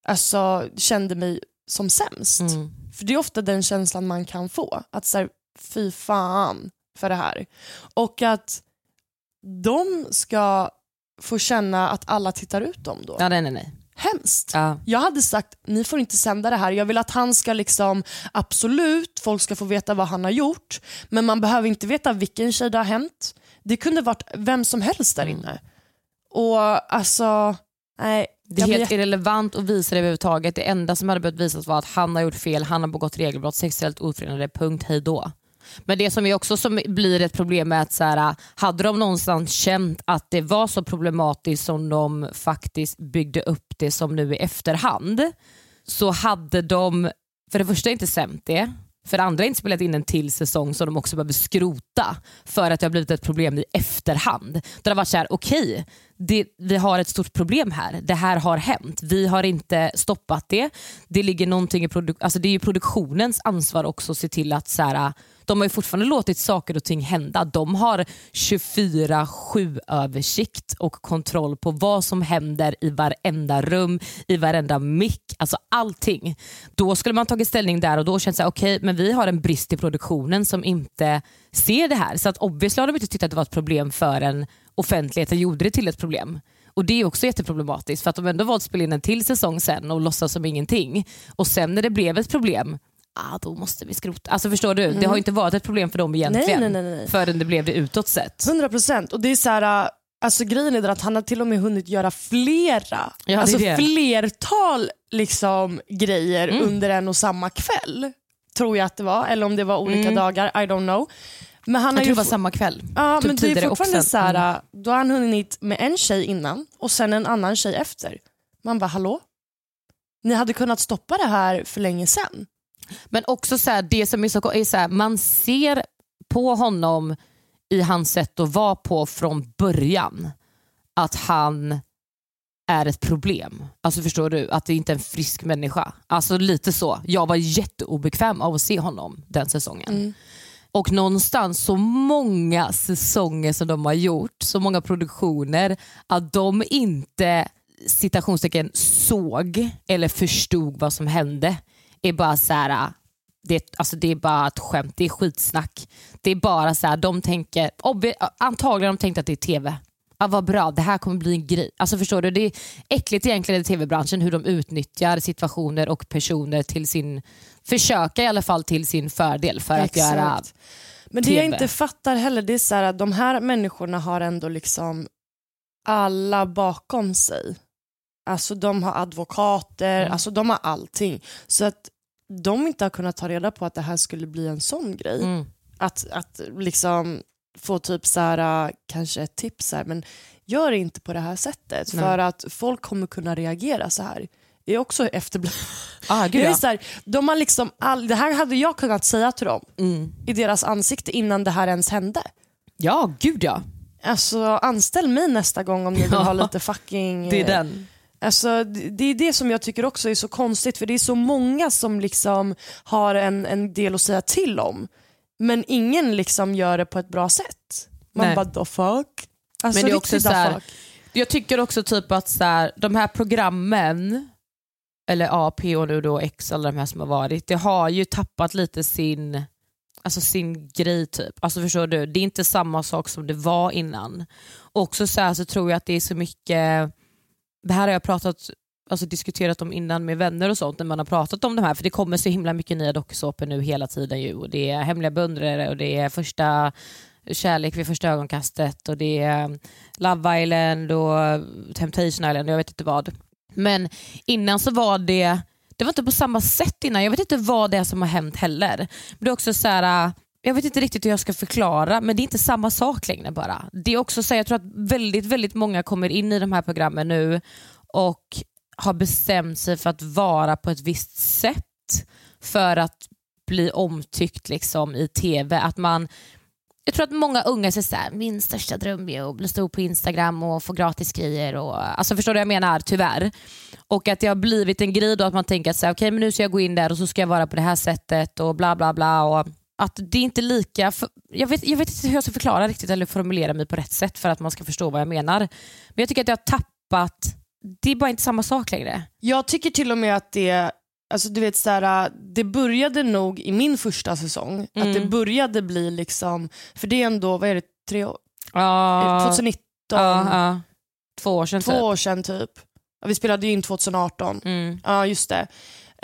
alltså, kände mig som sämst. Mm. För det är ofta den känslan man kan få. Att så här, fy fan för det här. Och att de ska få känna att alla tittar ut dem då. Ja, nej, nej, nej. Hemskt. Ja. Jag hade sagt, ni får inte sända det här. Jag vill att han ska liksom, absolut, folk ska få veta vad han har gjort. Men man behöver inte veta vilken tjej det har hänt. Det kunde varit vem som helst där inne. Och alltså, nej. Det är jag blir helt irrelevant att visa det överhuvudtaget. Det enda som hade behövt visas var att han har gjort fel, han har begått regelbrott, sexuellt ofredande, punkt, hej då. Men det som är också som blir ett problem är att så här, hade de någonstans känt att det var så problematiskt som de faktiskt byggde upp det som nu i efterhand så hade de för det första inte sämt det, för det andra inte spelat in en till säsong som de också behöver skrota för att det har blivit ett problem i efterhand. Där det har varit så här, okej, okay, vi har ett stort problem här. Det här har hänt. Vi har inte stoppat det. Det ligger någonting i produ- alltså det är ju produktionens ansvar också att se till att så här, de har ju fortfarande låtit saker och ting hända. De har 24-7 översikt och kontroll på vad som händer i varenda rum, i varenda mick, alltså allting. Då skulle man tagit ställning där och då känt att okej, okay, men vi har en brist i produktionen som inte ser det här. Så att obviously har de inte tyckt att det var ett problem förrän offentligheten gjorde det till ett problem. Och Det är också jätteproblematiskt för att de ändå valt att spela in en till säsong sen och låtsas som ingenting. Och sen när det blev ett problem ah, då måste vi skrota. Alltså förstår du? Mm. Det har inte varit ett problem för dem egentligen nej, nej, nej, nej. förrän det blev det utåt sett. 100 procent. Och det är så här, alltså grejen är att han har till och med hunnit göra flera, ja, alltså det. flertal liksom, grejer mm. under en och samma kväll. Tror jag att det var, eller om det var olika mm. dagar, I don't know. Men han jag tror det var samma kväll. Ja, typ men det är fortfarande så här, mm. då har han hunnit med en tjej innan och sen en annan tjej efter. Man bara, hallå? Ni hade kunnat stoppa det här för länge sedan. Men också så här, det som är så, är så här, man ser på honom i hans sätt att vara på från början att han är ett problem. Alltså förstår du? Att det inte är en frisk människa. Alltså lite så. Jag var jätteobekväm av att se honom den säsongen. Mm. Och någonstans så många säsonger som de har gjort, så många produktioner, att de inte citationstecken såg eller förstod vad som hände är bara så här, det, alltså det är bara ett skämt, det är skitsnack. Det är bara så här, de tänker, antagligen de tänkte att det är TV. Ja, vad bra, det här kommer bli en grej. Alltså förstår du, Det är äckligt egentligen i tv-branschen hur de utnyttjar situationer och personer till sin, försöka i alla fall till sin fördel för Exakt. att göra Men det TV. jag inte fattar heller, det är så här, att de här människorna har ändå liksom alla bakom sig. Alltså de har advokater, mm. alltså de har allting. Så att de inte har kunnat ta reda på att det här skulle bli en sån grej. Mm. Att, att liksom få typ så här, kanske ett tips här, men gör inte på det här sättet Nej. för att folk kommer kunna reagera så här. Det är också efterblivet. Ah, ja. de har liksom all, det här hade jag kunnat säga till dem mm. i deras ansikte innan det här ens hände. Ja, gud ja. Alltså anställ mig nästa gång om ni vill ha lite fucking... Det är den. Alltså, det är det som jag tycker också är så konstigt för det är så många som liksom har en, en del att säga till om. Men ingen liksom gör det på ett bra sätt. Man Nej. bara the fuck. Alltså, Men det är också så här, jag tycker också typ att så här, de här programmen, eller A, P och nu då X, alla de här som har varit, det har ju tappat lite sin alltså sin grej typ. Alltså förstår du? Det är inte samma sak som det var innan. Också så, här, så tror jag att det är så mycket det här har jag pratat, alltså diskuterat om innan med vänner och sånt när man har pratat om det här för det kommer så himla mycket nya dokusåpor nu hela tiden ju och det är Hemliga beundrare och det är första Kärlek vid första ögonkastet och det är Love Island och Temptation Island och jag vet inte vad. Men innan så var det det var inte på samma sätt innan. Jag vet inte vad det är som har hänt heller. Men det är också så här, jag vet inte riktigt hur jag ska förklara men det är inte samma sak längre bara. Det är också så, jag tror att väldigt, väldigt många kommer in i de här programmen nu och har bestämt sig för att vara på ett visst sätt för att bli omtyckt liksom, i TV. Att man, jag tror att många unga säger såhär, min största dröm är att bli stor på Instagram och få gratis grejer. Och, alltså förstår du vad jag menar? Tyvärr. Och att det har blivit en grej då att man tänker att okay, men nu ska jag gå in där och så ska jag vara på det här sättet och bla bla bla. Och, att det är inte lika, för, jag, vet, jag vet inte hur jag ska förklara riktigt eller formulera mig på rätt sätt för att man ska förstå vad jag menar. Men jag tycker att jag har tappat, det är bara inte samma sak längre. Jag tycker till och med att det Alltså du vet såhär, det började nog i min första säsong, mm. att det började bli liksom, för det är ändå, vad är det, tre år? Uh, 2019? Uh, uh. Två år sedan Två typ. år sedan typ. vi spelade ju in 2018. Mm. Ja just det.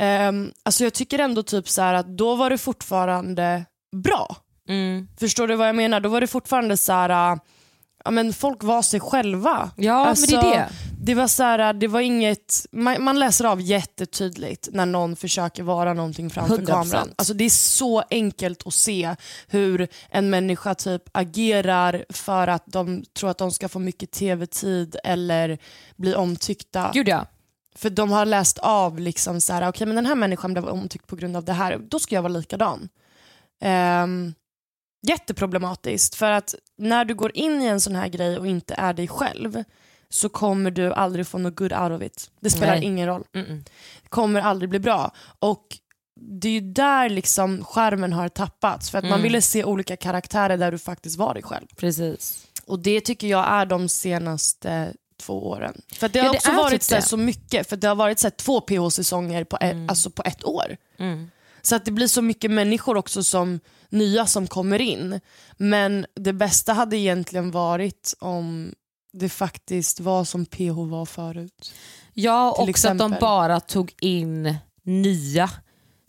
Um, alltså jag tycker ändå typ så att då var det fortfarande bra. Mm. Förstår du vad jag menar? Då var det fortfarande så här, ja, men folk var sig själva. Ja, alltså, men det är alltså, det. Det var så här, det var inget, man, man läser av jättetydligt när någon försöker vara någonting framför 100%. kameran. Alltså det är så enkelt att se hur en människa typ agerar för att de tror att de ska få mycket tv-tid eller bli omtyckta. Gud ja. För de har läst av liksom så här, okej men den här människan blev omtyckt på grund av det här, då ska jag vara likadan. Um, jätteproblematiskt för att när du går in i en sån här grej och inte är dig själv så kommer du aldrig få något good out of it. Det spelar Nej. ingen roll. Mm-mm. Det kommer aldrig bli bra. Och det är ju där liksom skärmen har tappats för att man Mm. ville se olika karaktärer där du faktiskt var dig själv. Precis. Och det tycker jag är de senaste två åren. För det har Ja, det också varit typ så, så mycket, för det har varit så två PH-säsonger på, ett, alltså på ett år. Mm. Så att det blir så mycket människor också som nya som kommer in. Men det bästa hade egentligen varit om det faktiskt var som PH var förut. Ja, också att de bara tog in nya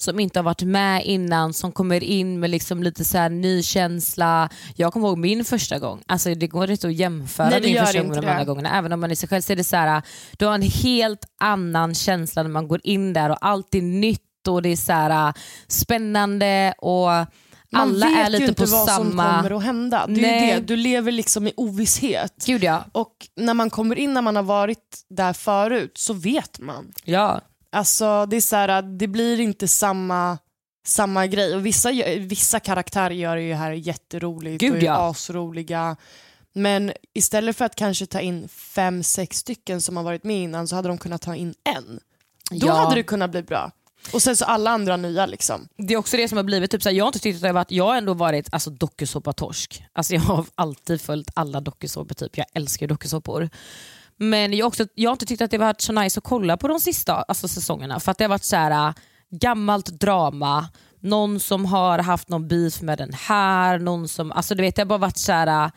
som inte har varit med innan, som kommer in med liksom lite så här ny känsla. Jag kommer ihåg min första gång, alltså det går inte att jämföra Nej, min första gång med de andra gångerna. Även om man är sig själv så är det så här, du har en helt annan känsla när man går in där och allt är nytt och det är så här, spännande och Man alla vet är lite ju inte på vad som samma... kommer att hända. Det Nej. det. Du lever liksom i ovisshet. Gud ja. Och när man kommer in när man har varit där förut så vet man. ja. Alltså det är så här, det blir inte samma, samma grej. Och vissa, vissa karaktärer gör det ju här jätteroligt Gud, och är ja. asroliga. Men istället för att kanske ta in fem, sex stycken som har varit med innan så hade de kunnat ta in en. Då Ja. hade det kunnat bli bra. Och sen så alla andra nya liksom. Det är också det som har blivit, typ, såhär, jag har inte tyckt att jag har ändå varit alltså, dokusåpa-torsk. Alltså, jag har alltid följt alla dokusåpor, typ. jag älskar dokusåpor. Men jag, har också, jag har inte tyckt att det varit så nice att kolla på de sista alltså, säsongerna för att det har varit så här, äh, gammalt drama, någon som har haft någon beef med den här, någon som, alltså du vet det har bara varit så här äh,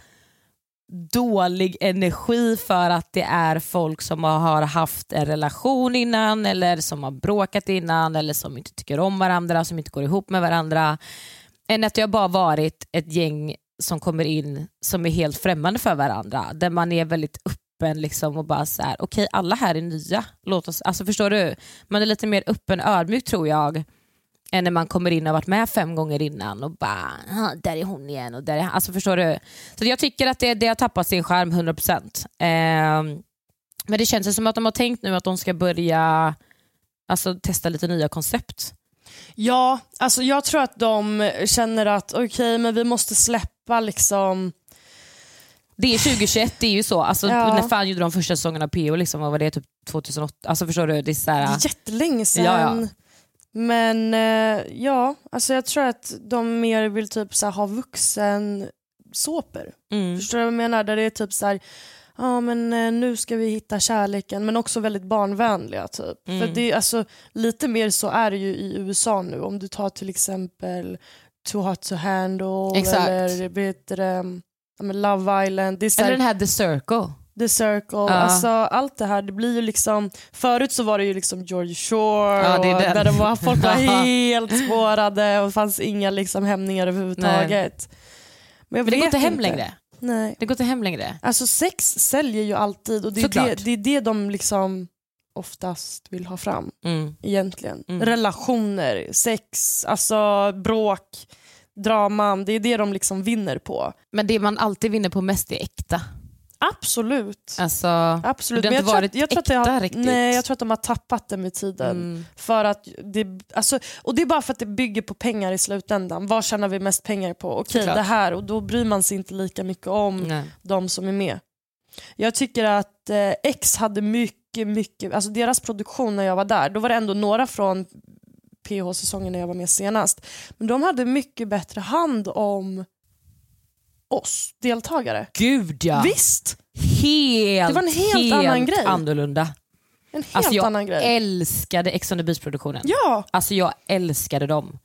dålig energi för att det är folk som har haft en relation innan eller som har bråkat innan eller som inte tycker om varandra, som inte går ihop med varandra. Än att det har bara varit ett gäng som kommer in som är helt främmande för varandra. Där man är väldigt öppen liksom och bara så här, okej alla här är nya. Låt oss, alltså förstår du? Man är lite mer öppen ödmjuk tror jag än när man kommer in och har varit med fem gånger innan och bara, där är hon igen och där är han. Alltså förstår du? Så jag tycker att det, det har tappat sin charm 100%. Eh, men det känns som att de har tänkt nu att de ska börja alltså, testa lite nya koncept. Ja, alltså jag tror att de känner att okej men vi måste släppa liksom det är 2021, det är ju så. Alltså, Ja. När fan gjorde de första säsongen av PO? Liksom, vad var det? Typ 2008? Alltså förstår du? Det är så här, jättelänge sedan. Ja, ja. Men eh, ja, alltså jag tror att de mer vill typ så här, ha vuxen såper. mm. Förstår du vad jag menar? Där det är typ så här, ja men eh, nu ska vi hitta kärleken men också väldigt barnvänliga typ. Mm. För det alltså, lite mer så är det ju i USA nu. Om du tar till exempel Too Hot To Handle Exakt. eller vet du, men Love Island. Det är så Eller den här The Circle. The Circle, alltså allt det här. Det blir ju liksom, förut så var det ju liksom George Shore Ja, och där de var, folk var helt spårade och det fanns inga liksom hämningar överhuvudtaget. Men, jag Men det går inte hem längre. Nej. Det går inte hem längre. Alltså sex säljer ju alltid och det är det, det är det de liksom oftast vill ha fram Mm. egentligen. Mm. Relationer, sex, alltså bråk, draman. Det är det de liksom vinner på. Men det man alltid vinner på mest är äkta. Absolut. Alltså, Absolut. det har Men inte jag, tror varit att, jag, tror att det äkta har, riktigt. nej, jag tror att de har tappat det med tiden. Mm. För att det, alltså, och det är bara för att det bygger på pengar i slutändan. Vad tjänar vi mest pengar på? Okej, Såklart. det här. Och då bryr man sig inte lika mycket om Nej. de som är med. Jag tycker att eh, X hade mycket, mycket, alltså deras produktion när jag var där, då var det ändå några från PH-säsongen när jag var med senast. Men de hade mycket bättre hand om oss deltagare. Gud ja. Visst, Helt, Det var en helt annan grej. annorlunda. en helt Alltså jag annan grej. älskade Ex on the Beach-produktionen. Ja, Alltså jag älskade dem.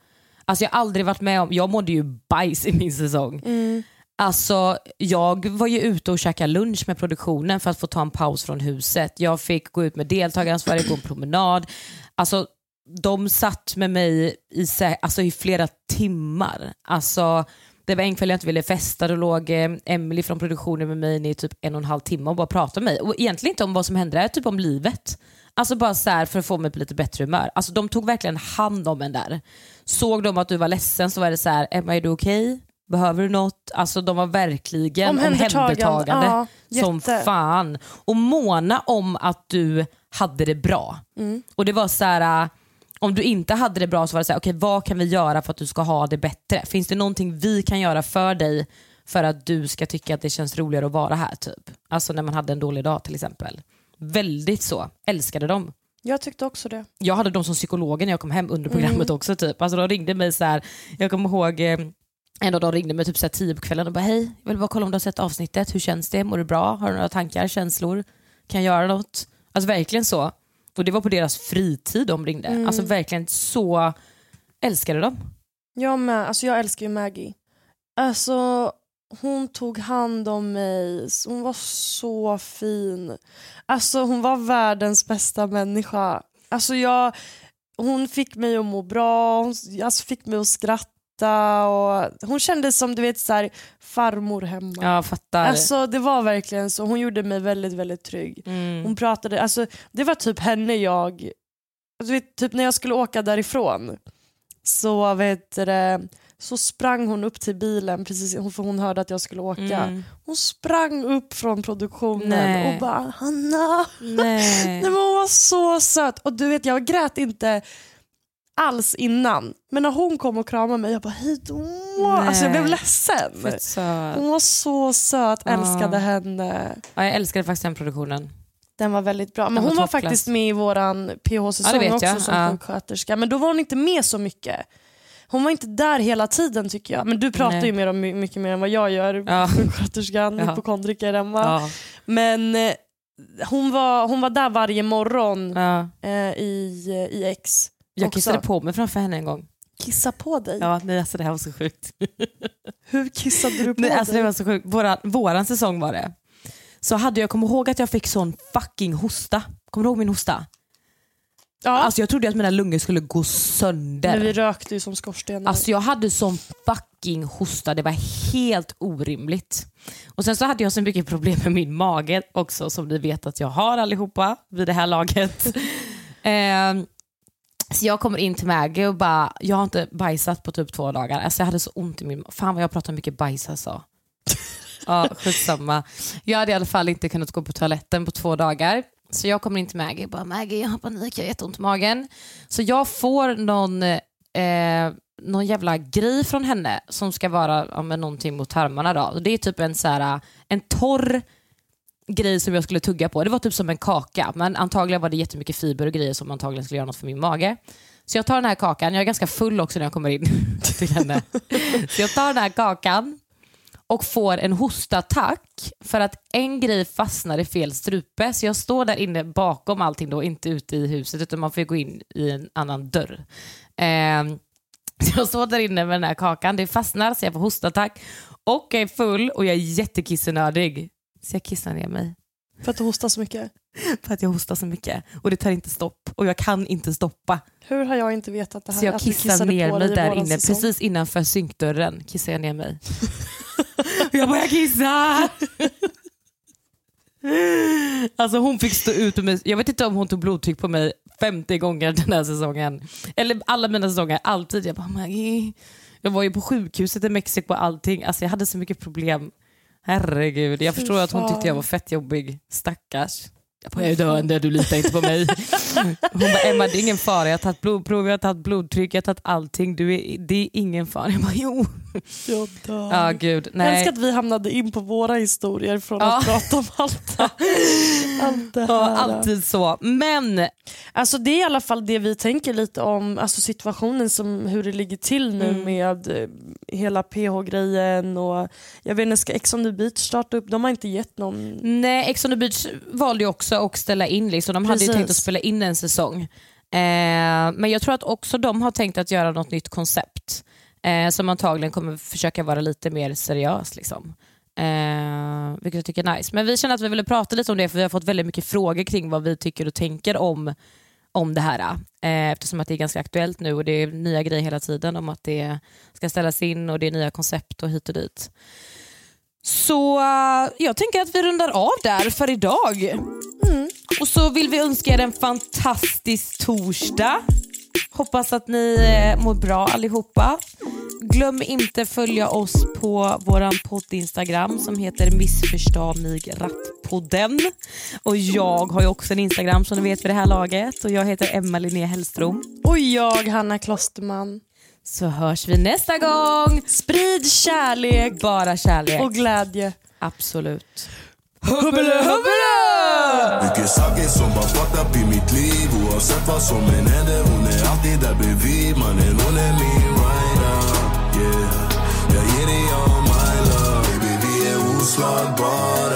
Alltså jag har aldrig varit med om, jag mådde ju bajs i min säsong. Mm. Alltså jag var ju ute och käkade lunch med produktionen för att få ta en paus från huset. Jag fick gå ut med deltagaransvarig, gå en promenad. Alltså de satt med mig i, alltså, i flera timmar. Alltså Det var en kväll jag inte ville festa, då låg eh, Emily från produktionen med mig i typ en och en halv timme och bara pratade med mig. Och egentligen inte om vad som hände typ om livet. Alltså bara så här för att få mig på lite bättre humör. Alltså de tog verkligen hand om en där. Såg de att du var ledsen så var det så här, Emma är du okej? Okay? Behöver du något? Alltså de var verkligen omhändertagande Ja, som fan. Och måna om att du hade det bra. Mm. Och det var så här, om du inte hade det bra så var det så här, okej vad kan vi göra för att du ska ha det bättre? Finns det någonting vi kan göra för dig för att du ska tycka att det känns roligare att vara här? typ? Alltså när man hade en dålig dag till exempel. Väldigt så. Älskade dem. Jag tyckte också det. Jag hade dem som psykologer när jag kom hem under programmet också. Typ. Alltså, de ringde mig så här, jag kommer ihåg eh, en av dem ringde mig typ så här tio på kvällen och bara hej, jag vill bara kolla om du har sett avsnittet, hur känns det, mår du bra, har du några tankar, känslor, kan jag göra något? Alltså verkligen så. Och det var på deras fritid de ringde. Mm. Alltså verkligen så älskade de. Jag med. Alltså jag älskar ju Maggie. Alltså hon tog hand om mig. Hon var så fin. Alltså hon var världens bästa människa. Alltså jag, hon fick mig att må bra, hon alltså fick mig att skratta. Och hon kändes som du vet så här, farmor hemma. Jag fattar. Alltså det var verkligen så. Hon gjorde mig väldigt väldigt trygg. Mm. Hon pratade, alltså det var typ henne jag, alltså, vet, typ när jag skulle åka därifrån så vet du, det, så sprang hon upp till bilen precis för hon hörde att jag skulle åka. Mm. Hon sprang upp från produktionen Nej. och bara Hanna. Nej. Nej, men hon var så söt och du vet jag grät inte alls innan. Men när hon kom och kramade mig jag bara hejdå. Alltså jag blev Nej. ledsen. Hon var så söt, Ja. älskade henne. Ja, jag älskade faktiskt den produktionen. Den var väldigt bra. Men var hon var toppklass. faktiskt med i våran PH-säsong Ja, också jag. som Ja. sjuksköterska. Men då var hon inte med så mycket. Hon var inte där hela tiden tycker jag. Men du pratar Nej. ju mer om, mycket mer än vad jag gör. Ja. Sjuksköterskan, Ja. hypokondriker Emma. Ja. Men eh, hon var, hon var där varje morgon eh, i, i X. Jag också. kissade på mig framför henne en gång. Kissa på dig? Ja, nej, alltså det här var så sjukt. Hur kissade du på Nej, alltså dig? det var så sjukt. Våran, våran säsong var det. Så hade jag kommit ihåg att jag fick sån fucking hosta. Kommer du ihåg min hosta? ja. Alltså jag trodde att mina lungor skulle gå sönder. men vi rökte ju som skorstenar. Alltså jag hade sån fucking hosta, det var helt orimligt. Och Sen så hade jag så mycket problem med min mage också som ni vet att jag har allihopa vid det här laget. Ehm, så jag kommer in till Maggie och bara, jag har inte bajsat på typ två dagar. Alltså jag hade så ont i min. Fan vad jag pratar mycket bajs alltså. Ja, skitsamma. Jag hade i alla fall inte kunnat gå på toaletten på två dagar. Så jag kommer in till Maggie och bara, Maggie jag har panik, jag har jätteont i magen. Så jag får någon, eh, någon jävla grej från henne som ska vara ja, men någonting mot tarmarna. Då. Och Det är typ en, så här, en torr grej som jag skulle tugga på. Det var typ som en kaka, men antagligen var det jättemycket fiber och grejer som antagligen skulle göra något för min mage. Så jag tar den här kakan, jag är ganska full också när jag kommer in till henne. Så jag tar den här kakan och får en hostattack för att en grej fastnar i fel strupe. Så jag står där inne bakom allting då, inte ute i huset utan man får gå in i en annan dörr. Ehm, så jag står där inne med den här kakan, det fastnar så jag får hostattack och jag är full och jag är jättekissenödig. Så jag kissar ner mig För att du hostar så mycket. för att jag hostar så mycket och det tar inte stopp och jag kan inte stoppa. Hur har jag inte vetat det här? Så jag kissar kissade ner mig där inne, säsong? precis innanför synkdörren kissar jag ner mig. och jag börjar kissa! Alltså hon fick stå ut med mig. Jag vet inte om hon tog blodtryck på mig 50 gånger den här säsongen. Eller alla mina säsonger, alltid. Jag bara Maggie. Jag var ju på sjukhuset i Mexiko och allting. Alltså jag hade så mycket problem. Herregud, jag förstår att hon tyckte jag var fett jobbig. Stackars. Jag bara, jag är döende, du litar inte på mig. Hon bara, Emma det är ingen fara, jag har tagit blodprov, jag har tagit blodtryck, jag har tagit allting. Du är, det är ingen fara. Jag bara, jo. Jag dör. Ja gud, Jag nej. älskar att vi hamnade in på våra historier från Ja. att prata om allt, allt det här. Ja, alltid så. Men Alltså det är i alla fall det vi tänker lite om, alltså situationen som hur det ligger till nu Mm. med eh, hela PH-grejen och jag vet inte, ska Ex on the beach starta upp? De har inte gett någon... Nej, Ex on the beach valde ju också att ställa in. Liksom. De hade ju tänkt att spela in en säsong. Eh, men jag tror att också de har tänkt att göra något nytt koncept. Eh, som antagligen kommer försöka vara lite mer seriös. Liksom. Eh, vilket jag tycker är nice. Men vi känner att vi ville prata lite om det för vi har fått väldigt mycket frågor kring vad vi tycker och tänker om, om det här. Eh, eftersom att det är ganska aktuellt nu och det är nya grejer hela tiden om att det ska ställas in och det är nya koncept och hit och dit. Så eh, jag tänker att vi rundar av där för idag. Mm. Och så vill vi önska er en fantastisk torsdag. Hoppas att ni eh, mår bra allihopa. Glöm inte följa oss på vår podd Instagram som heter Missförstå mig rattpodden. Och jag har ju också en Instagram som ni vet vid det här laget och jag heter Emma Linné Hellström. Och jag, Hanna Klosterman. Så hörs vi nästa gång. Sprid kärlek Bara kärlek. och glädje. Absolut. Hubbele, hubbele! Mycket saker som bara fucked up i mitt liv Oavsett vad som än händer Hon är alltid där bredvid Mannen hon är min rider yeah. All my love Baby oslagbara